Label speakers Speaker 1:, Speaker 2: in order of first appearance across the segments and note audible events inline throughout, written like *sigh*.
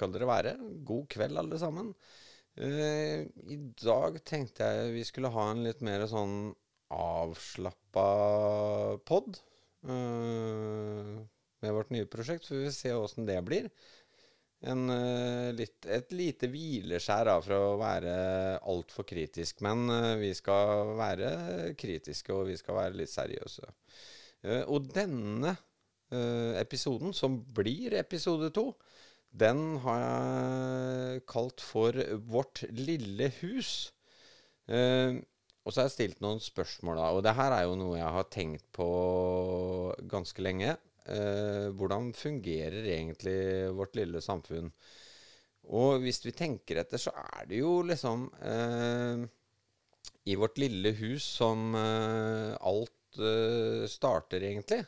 Speaker 1: skal dere være. God kveld, alle sammen. Uh, I dag tenkte jeg vi skulle ha en litt mer sånn avslappa pod uh, med vårt nye prosjekt, så vi vil se åssen det blir. En, uh, litt, et lite hvileskjær da, for å være altfor kritisk. Men eh, vi skal være kritiske, og vi skal være litt seriøse. Eh, og denne eh, episoden, som blir episode to, den har jeg kalt for Vårt lille hus. Eh, og så har jeg stilt noen spørsmål, da. Og det her er jo noe jeg har tenkt på ganske lenge. Eh, hvordan fungerer egentlig vårt lille samfunn? Og hvis vi tenker etter, så er det jo liksom eh, i vårt lille hus som eh, alt eh, starter, egentlig.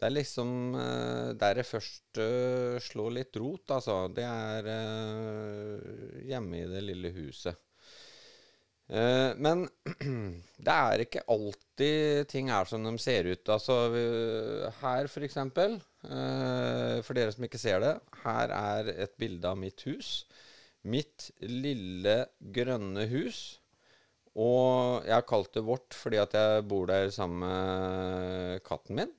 Speaker 1: Det er liksom eh, der det først eh, slår litt rot, altså. Det er eh, hjemme i det lille huset. Men *clears throat* det er ikke alltid ting er som de ser ut. Altså her, for eksempel, for dere som ikke ser det, her er et bilde av mitt hus. Mitt lille grønne hus. Og jeg har kalt det vårt fordi at jeg bor der sammen med katten min.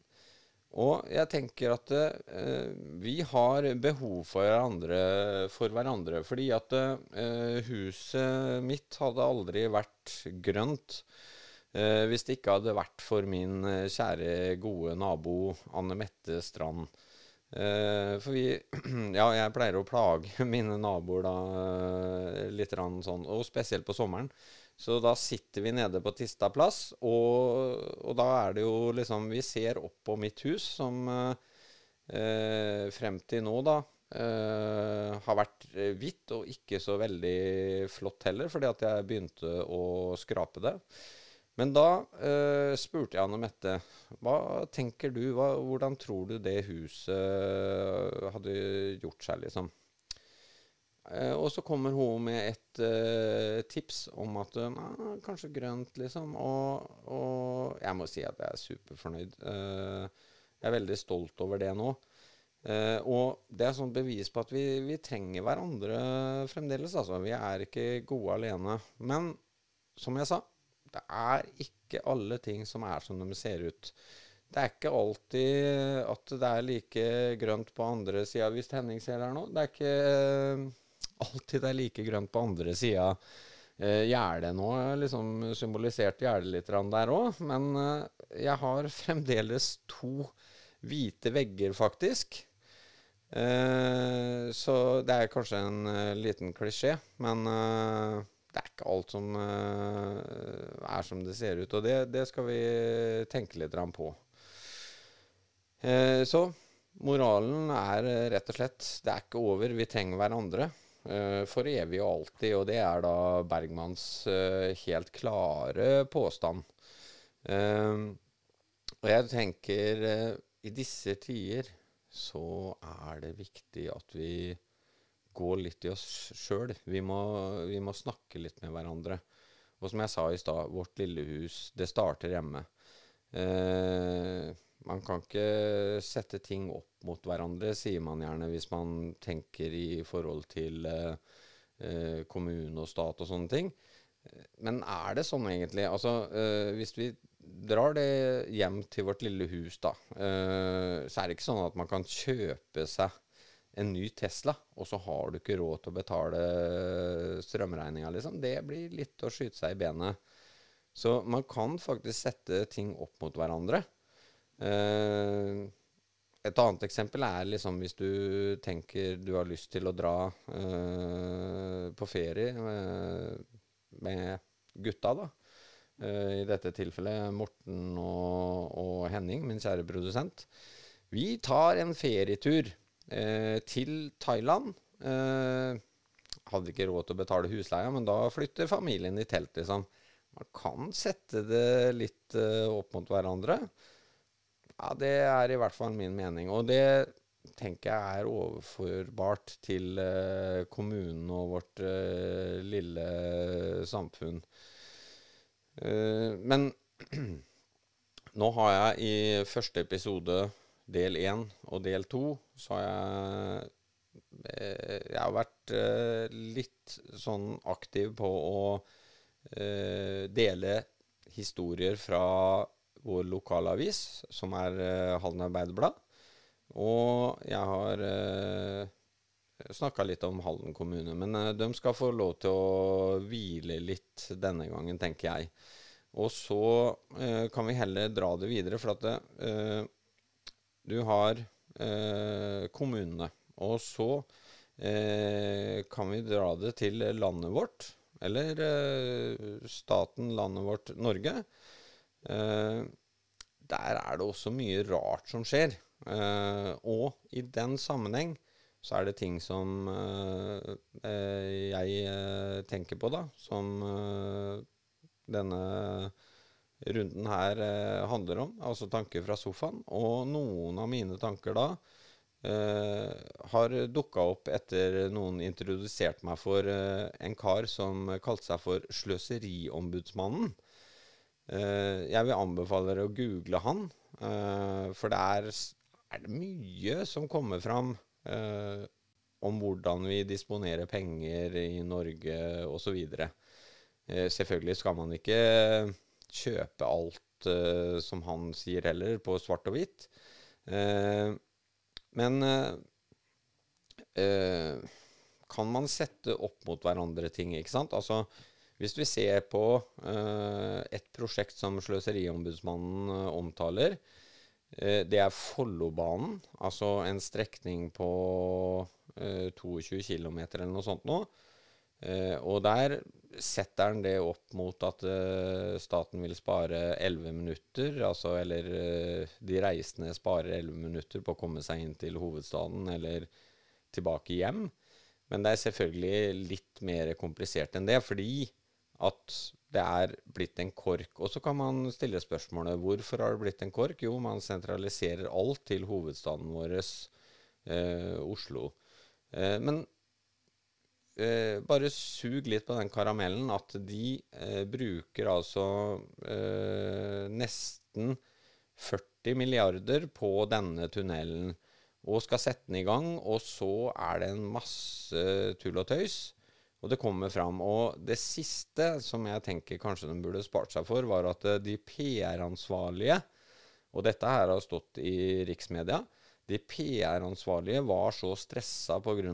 Speaker 1: Og jeg tenker at eh, vi har behov for hverandre, for hverandre fordi at eh, huset mitt hadde aldri vært grønt eh, hvis det ikke hadde vært for min eh, kjære, gode nabo Anne Mette Strand. Eh, for vi *clears throat* Ja, jeg pleier å plage *laughs* mine naboer da eh, litt sånn, og spesielt på sommeren. Så da sitter vi nede på Tista plass, og, og da er det jo liksom Vi ser opp på mitt hus, som eh, frem til nå, da, eh, har vært eh, hvitt og ikke så veldig flott heller, fordi at jeg begynte å skrape det. Men da eh, spurte jeg Anne Mette hva tenker du, hva, hvordan tror du det huset hadde gjort seg, liksom? Eh, og så kommer hun med et eh, tips om at eh, nei, kanskje grønt, liksom. Og, og jeg må si at jeg er superfornøyd. Jeg er veldig stolt over det nå. Uh, og det er sånn bevis på at vi, vi trenger hverandre fremdeles. Altså. Vi er ikke gode alene. Men som jeg sa, det er ikke alle ting som er som de ser ut. Det er ikke alltid at det er like grønt på andre sida, hvis Henning ser her nå. Det er ikke alltid er like grønt på andre sida. Eh, gjerdet nå liksom symbolisert gjerdet litt der òg, men eh, jeg har fremdeles to hvite vegger, faktisk. Eh, så det er kanskje en eh, liten klisjé, men det er ikke alt som er som det ser ut. Og det, det skal vi tenke litt på. Så moralen er rett og slett det er ikke over, vi trenger hverandre. Eh, for evig og alltid, og det er da Bergmanns eh, helt klare påstand. Eh, og jeg tenker i disse tider så er det viktig at vi går litt i oss sjøl. Vi, vi må snakke litt med hverandre. Og som jeg sa i stad, vårt lille hus, det starter hjemme. Eh, man kan ikke sette ting opp mot hverandre, sier man gjerne hvis man tenker i forhold til eh, eh, kommune og stat og sånne ting. Eh, Men er det sånn egentlig? Altså, eh, hvis vi drar det hjem til vårt lille hus, da, eh, så er det ikke sånn at man kan kjøpe seg en ny Tesla, og så har du ikke råd til å betale strømregninga, liksom. Det blir litt å skyte seg i benet. Så man kan faktisk sette ting opp mot hverandre. Eh, et annet eksempel er liksom hvis du tenker du har lyst til å dra eh, på ferie med, med gutta, da. Eh, I dette tilfellet Morten og, og Henning, min kjære produsent. Vi tar en ferietur eh, til Thailand. Eh, hadde ikke råd til å betale husleia, men da flytter familien i telt, liksom. Man kan sette det litt eh, opp mot hverandre. Ja, det er i hvert fall min mening. Og det tenker jeg er overførbart til eh, kommunen og vårt eh, lille samfunn. Eh, men *clears throat* nå har jeg i første episode, del én og del to, så har jeg eh, Jeg har vært eh, litt sånn aktiv på å eh, dele historier fra vår lokalavis, som er uh, Halden Arbeiderblad. Og jeg har uh, snakka litt om Halden kommune. Men uh, de skal få lov til å hvile litt denne gangen, tenker jeg. Og så uh, kan vi heller dra det videre, for at eh, du har eh, kommunene. Og så eh, kan vi dra det til landet vårt, eller eh, staten, landet vårt, Norge. Eh, der er det også mye rart som skjer. Eh, og i den sammenheng så er det ting som eh, jeg tenker på, da, som denne runden her handler om. Altså tanker fra sofaen. Og noen av mine tanker da Uh, har dukka opp etter noen introduserte meg for uh, en kar som kalte seg for Sløseriombudsmannen. Eh, jeg vil anbefale dere å google han, eh, for det er, er det mye som kommer fram eh, om hvordan vi disponerer penger i Norge osv. Eh, selvfølgelig skal man ikke kjøpe alt eh, som han sier heller, på svart og hvitt. Eh, men kan man sette opp mot hverandre ting, ikke sant? Altså, hvis vi ser på eh, et prosjekt som Sløseriombudsmannen eh, omtaler, eh, det er Follobanen, altså en strekning på eh, 22 km eller noe sånt nå. Eh, og der setter han det opp mot at eh, staten vil spare 11 minutter, altså eller eh, de reisende sparer 11 minutter på å komme seg inn til hovedstaden eller tilbake hjem. Men det er selvfølgelig litt mer komplisert enn det, fordi at det er blitt en kork. Og så kan man stille spørsmålet hvorfor har det blitt en kork? Jo, man sentraliserer alt til hovedstaden vår, eh, Oslo. Eh, men eh, bare sug litt på den karamellen at de eh, bruker altså eh, nesten 40 milliarder på denne tunnelen og skal sette den i gang, og så er det en masse tull og tøys. Og det kommer fram. Og det siste som jeg tenker kanskje de burde spart seg for, var at eh, de PR-ansvarlige, og dette her har stått i riksmedia, de PR-ansvarlige var så stressa pga.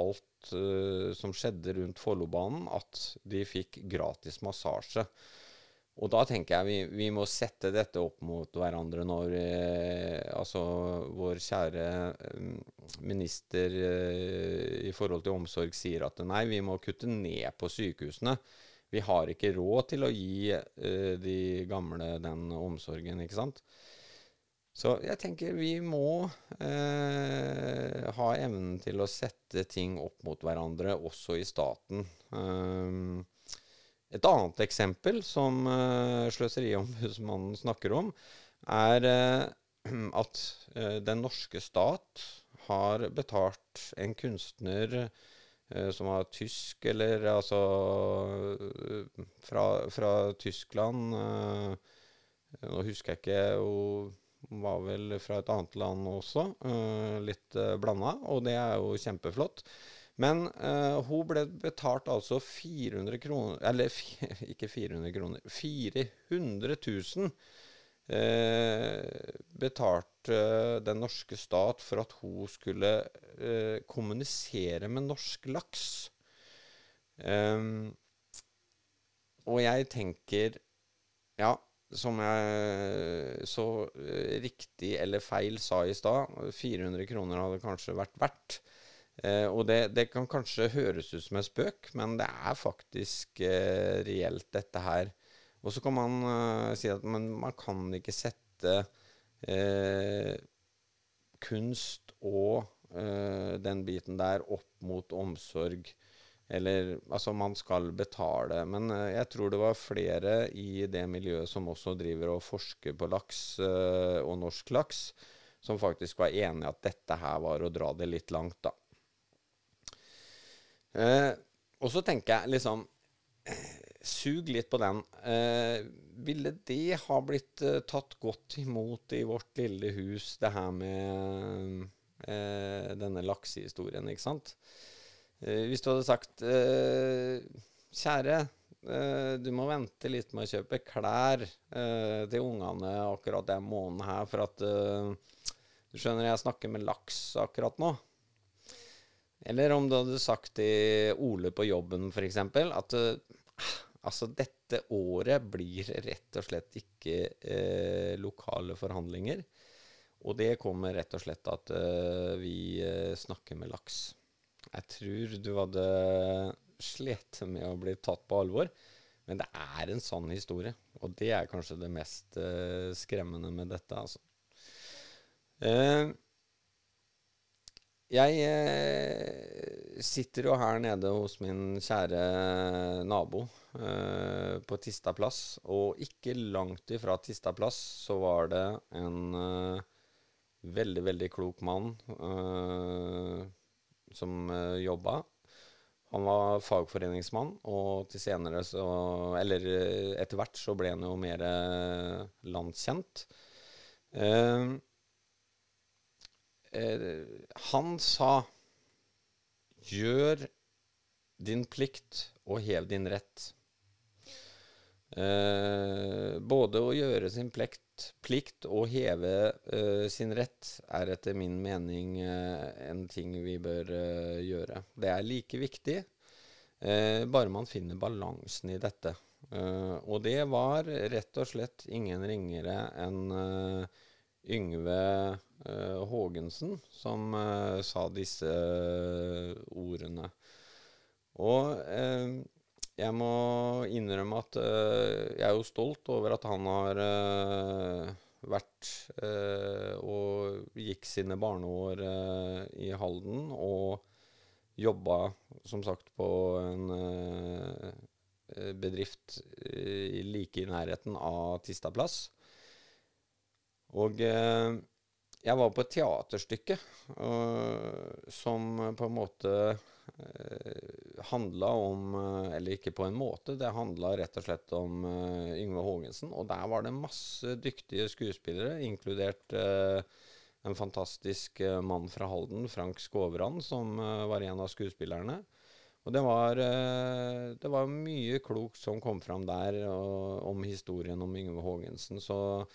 Speaker 1: alt uh, som skjedde rundt Follobanen, at de fikk gratis massasje. Og da tenker jeg vi, vi må sette dette opp mot hverandre når eh, altså vår kjære eh, minister eh, i forhold til omsorg sier at nei, vi må kutte ned på sykehusene. Vi har ikke råd til å gi eh, de gamle den omsorgen, ikke sant. Så jeg tenker vi må eh, ha evnen til å sette ting opp mot hverandre, også i staten. Um, et annet eksempel som uh, Sløseriombudsmannen snakker om, er uh, at uh, den norske stat har betalt en kunstner som var tysk, eller altså fra, fra Tyskland Nå husker jeg ikke Hun var vel fra et annet land også, litt blanda, og det er jo kjempeflott. Men uh, hun ble betalt altså 400 kroner Eller *laughs* ikke 400 kroner 400 000 uh, betalte den norske stat for at hun skulle eh, kommunisere med norsk laks. Um, og jeg tenker Ja, som jeg så eh, riktig eller feil sa i stad, 400 kroner hadde kanskje vært verdt. Eh, og det, det kan kanskje høres ut som en spøk, men det er faktisk eh, reelt, dette her. Og så kan man eh, si at man, man kan ikke sette eh, kunst og eh, den biten der opp mot omsorg. Eller Altså, man skal betale. Men eh, jeg tror det var flere i det miljøet som også driver og forsker på laks og norsk laks, som faktisk var enig i at dette her var å dra det litt langt, da. Eh, og så tenker jeg liksom eh, Sug litt på den. Eh, ville det ha blitt eh, tatt godt imot i vårt lille hus, det her med eh, denne laksehistorien, ikke sant. Eh, hvis du hadde sagt Kjære, du må vente litt med å kjøpe klær til ungene akkurat den måneden her, for at du skjønner, jeg snakker med laks akkurat nå. Eller om du hadde sagt til Ole på jobben, f.eks., at altså, dette året blir rett og slett ikke eh, lokale forhandlinger. Og det kommer rett og slett at eh, vi uh, snakker med laks. Jeg tror du hadde slitt med å bli tatt på alvor, men det er en sann historie. Og det er kanskje det mest eh, skremmende med dette, altså. Jeg sitter jo her nede hos min kjære nabo på Tista plass, og ikke langt ifra Tista plass så var det en Veldig, veldig klok mann uh, som uh, jobba. Han var fagforeningsmann, og til senere så Eller uh, etter hvert så ble han jo mer landkjent. landskjent. Han sa Gjør din plikt og hev din rett. både å gjøre sin plikt plikt å heve uh, sin rett er etter min mening uh, en ting vi bør uh, gjøre. Det er like viktig, bare man finner balansen i dette. og det var rett og slett ingen ringere enn Yngve Haagensen som sa disse ordene. Og jeg må innrømme at uh, jeg er jo stolt over at han har uh, vært uh, og gikk sine barneår i Halden og jobba, som sagt, på en bedrift like i nærheten av Tista plass. Og jeg var på et teaterstykke som på en måte Eh, handla om eh, Eller ikke på en måte, det handla rett og slett om uh, Yngve Haagensen. Og der var det masse dyktige skuespillere, inkludert uh, en fantastisk mann fra Halden, Frank Skåvran, som var en av skuespillerne. Og det var, det var mye klokt som kom fram der om historien om Yngve Haagensen. Så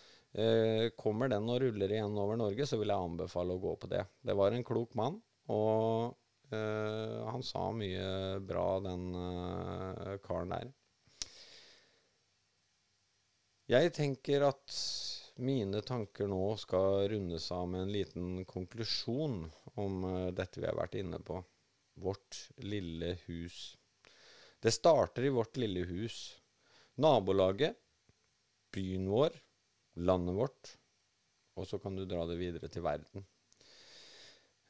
Speaker 1: kommer den og ruller igjen over Norge, så vil jeg anbefale å gå på det. Det var en klok mann. og Uh, han sa mye bra, den uh, karen der. Jeg tenker at mine tanker nå skal rundes av med en liten konklusjon om uh, dette vi har vært inne på. Vårt lille hus. Det starter i vårt lille hus. Nabolaget, byen vår, landet vårt. Og så kan du dra det videre til verden.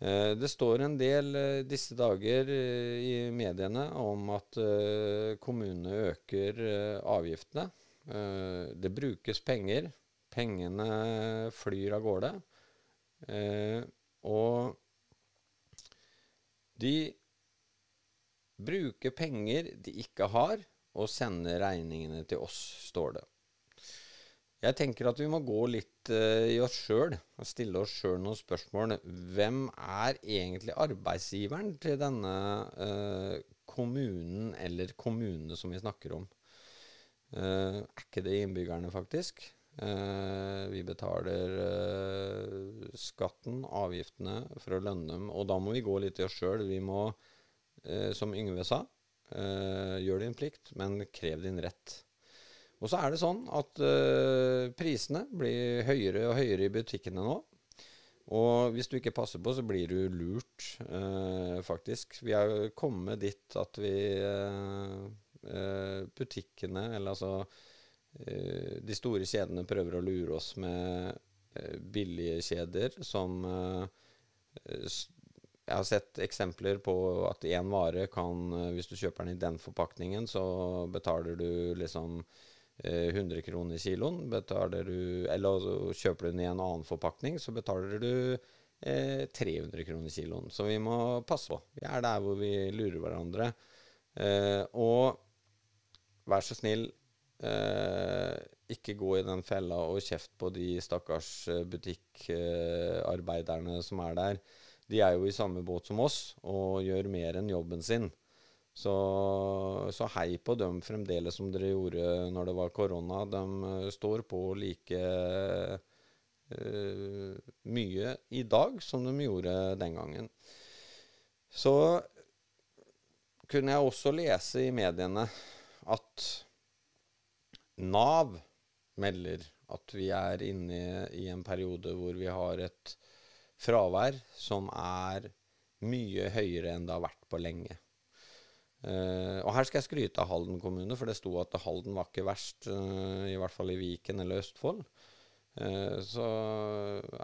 Speaker 1: Eh, det står en del eh, disse dager eh, i mediene om at kommunene øker avgiftene. Det brukes penger. Pengene flyr av gårde. Og de bruker penger de ikke har, og sender regningene til oss, står det. Jeg tenker at vi må gå litt uh, i oss sjøl og stille oss sjøl noen spørsmål. Hvem er egentlig arbeidsgiveren til denne uh, kommunen eller kommunene som vi snakker om? Uh, er ikke det innbyggerne, faktisk? vi betaler skatten, avgiftene, for å lønne dem. Og da må vi gå litt i oss sjøl. Vi må, som Yngve sa, gjør din plikt, men krev din rett. Og så er det sånn at uh, prisene blir høyere og høyere i butikkene nå. Og hvis du ikke passer på, så blir du lurt, uh, faktisk. Vi er kommet dit at vi uh, Butikkene, eller altså De store kjedene prøver å lure oss med billige kjeder som jeg har sett eksempler på at én vare kan Hvis du kjøper den i den forpakningen, så betaler du liksom 100 eh, kroner kiloen. Betaler du, eller kjøper du den i en annen forpakning, så betaler du eh, 300 kroner kiloen. Så vi må passe på. Vi er der hvor vi lurer hverandre. Eh, og vær så snill, eh, ikke gå i den fella og kjeft på de stakkars eh, butikkarbeiderne som er der. De er jo i samme båt som oss og gjør mer enn jobben sin. Så, så hei på dem fremdeles som dere gjorde når det var korona. De uh, står på like uh, mye i dag som de gjorde den gangen. Så kunne jeg også lese i mediene at Nav melder at vi er inne i en periode hvor vi har et fravær som er mye høyere enn det har vært på lenge. Uh, og her skal jeg skryte av Halden kommune, for det sto at Halden var ikke verst, uh, i hvert fall i Viken eller Østfold. Uh, så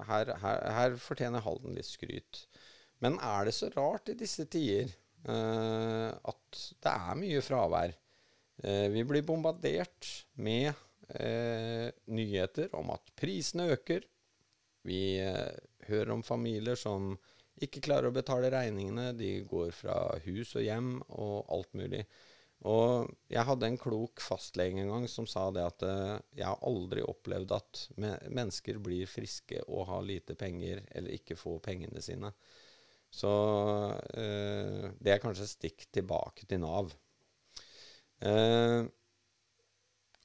Speaker 1: her, her, her, fortjener Halden litt skryt. Men er det så rart i disse tider at det er mye fravær? vi blir bombardert med nyheter om at prisene øker. Vi hører om familier som ikke klarer å betale regningene. De går fra hus og hjem og alt mulig. Og jeg hadde en klok fastlege en gang som sa det at uh, jeg har aldri opplevd at mennesker blir friske og har lite penger eller ikke får pengene sine. Så eh, det er kanskje stikk tilbake til Nav. Eh,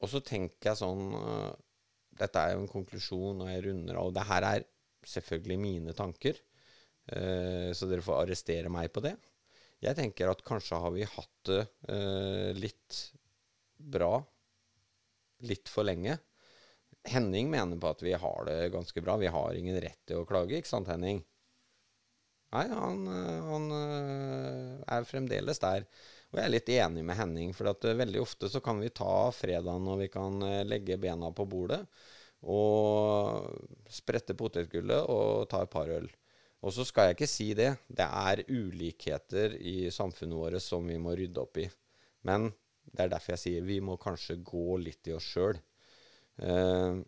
Speaker 1: og så tenker jeg sånn Dette er jo en konklusjon, og jeg runder av. Og det her er selvfølgelig mine tanker. Eh, så dere får arrestere meg på det. Jeg tenker at kanskje har vi hatt det eh, litt bra litt for lenge. Henning mener på at vi har det ganske bra. Vi har ingen rett til å klage, ikke sant, Henning? Nei, han, han er fremdeles der. Og jeg er litt enig med Henning, for at veldig ofte så kan vi ta fredagen og vi kan legge bena på bordet og sprette potetgullet og ta et par øl. Og så skal jeg ikke si det. Det er ulikheter i samfunnet vårt som vi må rydde opp i. Men det er derfor jeg sier vi må kanskje gå litt i oss sjøl. Eh,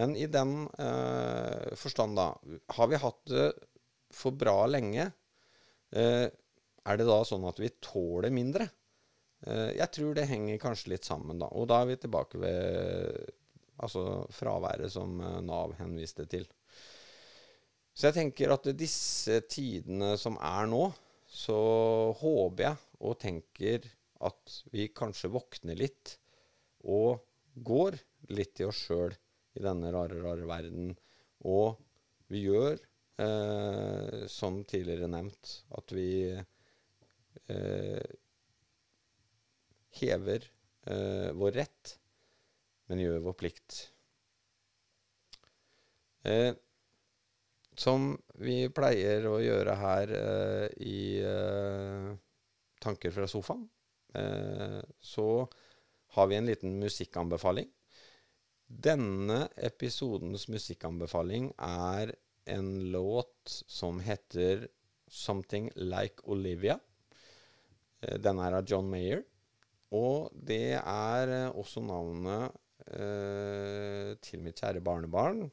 Speaker 1: men i den eh, forstand, da Har vi hatt det for bra lenge? Eh, er det da sånn at vi tåler mindre? Eh, jeg tror det henger kanskje litt sammen, da. Og da er vi tilbake ved altså fraværet som eh, Nav henviste til. Så jeg tenker at disse tidene som er nå, så håper jeg og tenker at vi kanskje våkner litt og går litt i oss sjøl i denne rare, rare verden. Og vi gjør, eh, som tidligere nevnt, at vi eh, hever eh, vår rett, men gjør vår plikt. Eh, som vi pleier å gjøre her uh, i uh, Tanker fra sofaen, uh, så har vi en liten musikkanbefaling. Denne episodens musikkanbefaling er en låt som heter 'Something Like Olivia'. Den er av John Mayer. Og det er også navnet til mitt kjære barnebarn.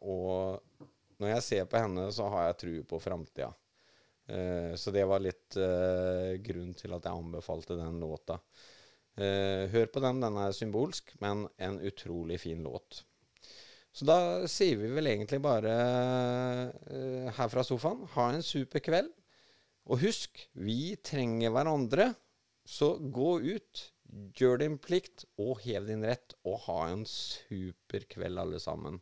Speaker 1: og når jeg ser på henne, så har jeg tro på framtida. Uh, så det var litt uh, grunn til at jeg anbefalte den låta. Uh, hør på den, den er symbolsk, men en utrolig fin låt. Så da sier vi vel egentlig bare her fra sofaen ha en super kveld. Og husk, vi trenger hverandre. Så gå ut, gjør din plikt og hev din rett, og ha en super kveld, alle sammen.